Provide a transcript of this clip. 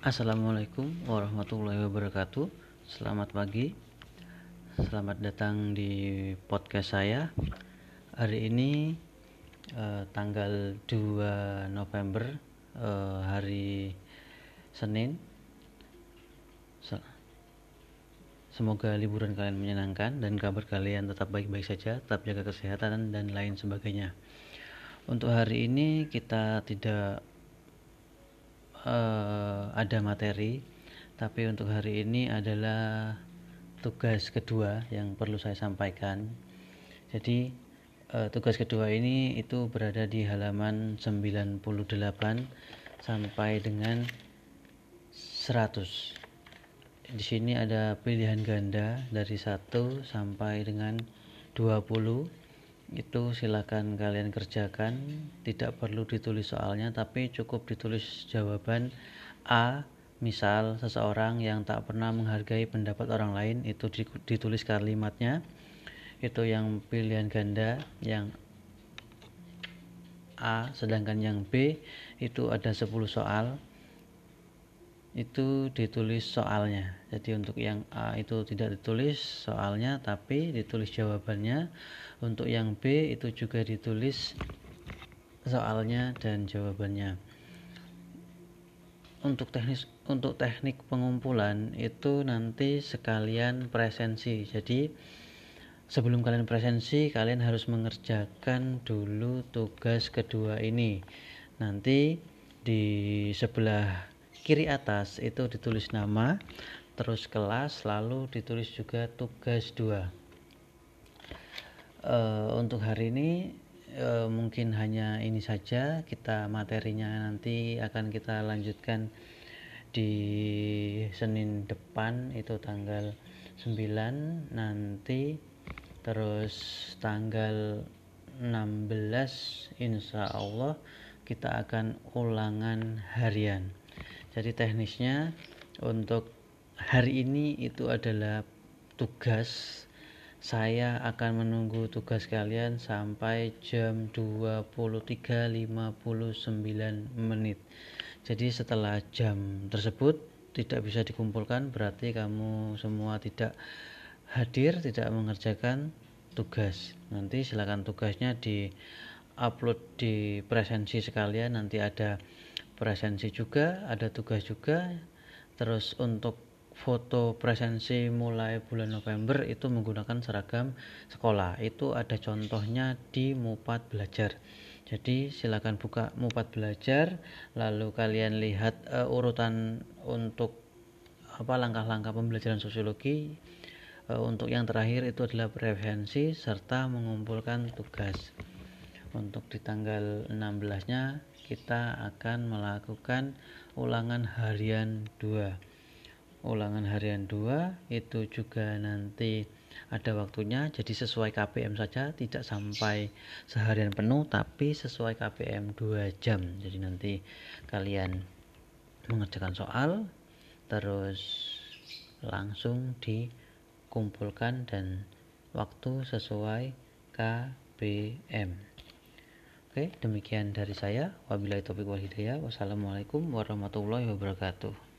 Assalamualaikum warahmatullahi wabarakatuh. Selamat pagi. Selamat datang di podcast saya. Hari ini eh, tanggal 2 November eh, hari Senin. Semoga liburan kalian menyenangkan dan kabar kalian tetap baik-baik saja, tetap jaga kesehatan dan lain sebagainya. Untuk hari ini kita tidak uh, ada materi tapi untuk hari ini adalah tugas kedua yang perlu saya sampaikan. Jadi uh, tugas kedua ini itu berada di halaman 98 sampai dengan 100 di sini ada pilihan ganda dari 1 sampai dengan 20 itu silakan kalian kerjakan. Tidak perlu ditulis soalnya tapi cukup ditulis jawaban A misal seseorang yang tak pernah menghargai pendapat orang lain itu ditulis kalimatnya. Itu yang pilihan ganda yang A sedangkan yang B itu ada 10 soal. Itu ditulis soalnya. Jadi untuk yang A itu tidak ditulis soalnya tapi ditulis jawabannya. Untuk yang B itu juga ditulis soalnya dan jawabannya untuk teknis untuk teknik pengumpulan itu nanti sekalian presensi. Jadi sebelum kalian presensi kalian harus mengerjakan dulu tugas kedua ini. Nanti di sebelah kiri atas itu ditulis nama terus kelas lalu ditulis juga tugas 2 uh, eh, untuk hari ini uh, mungkin hanya ini saja. Kita materinya nanti akan kita lanjutkan di Senin depan itu tanggal 9 nanti terus tanggal 16 insya Allah kita akan ulangan harian. Jadi teknisnya untuk hari ini itu adalah tugas saya akan menunggu tugas kalian sampai jam 23.59 menit. Jadi setelah jam tersebut tidak bisa dikumpulkan berarti kamu semua tidak hadir tidak mengerjakan tugas. Nanti silakan tugasnya di upload di presensi sekalian. Nanti ada presensi juga ada tugas juga. Terus untuk foto presensi mulai bulan November itu menggunakan seragam sekolah. Itu ada contohnya di Mupat Belajar. Jadi silakan buka Mupat Belajar lalu kalian lihat uh, urutan untuk apa langkah-langkah pembelajaran sosiologi. Uh, untuk yang terakhir itu adalah prevensi serta mengumpulkan tugas. Untuk di tanggal 16 nya kita akan melakukan ulangan harian 2 ulangan harian 2 itu juga nanti ada waktunya jadi sesuai KPM saja tidak sampai seharian penuh tapi sesuai KPM 2 jam jadi nanti kalian mengerjakan soal terus langsung dikumpulkan dan waktu sesuai KPM Oke, demikian dari saya. Wabillahi taufiq wal hidayah. Wassalamualaikum warahmatullahi wabarakatuh.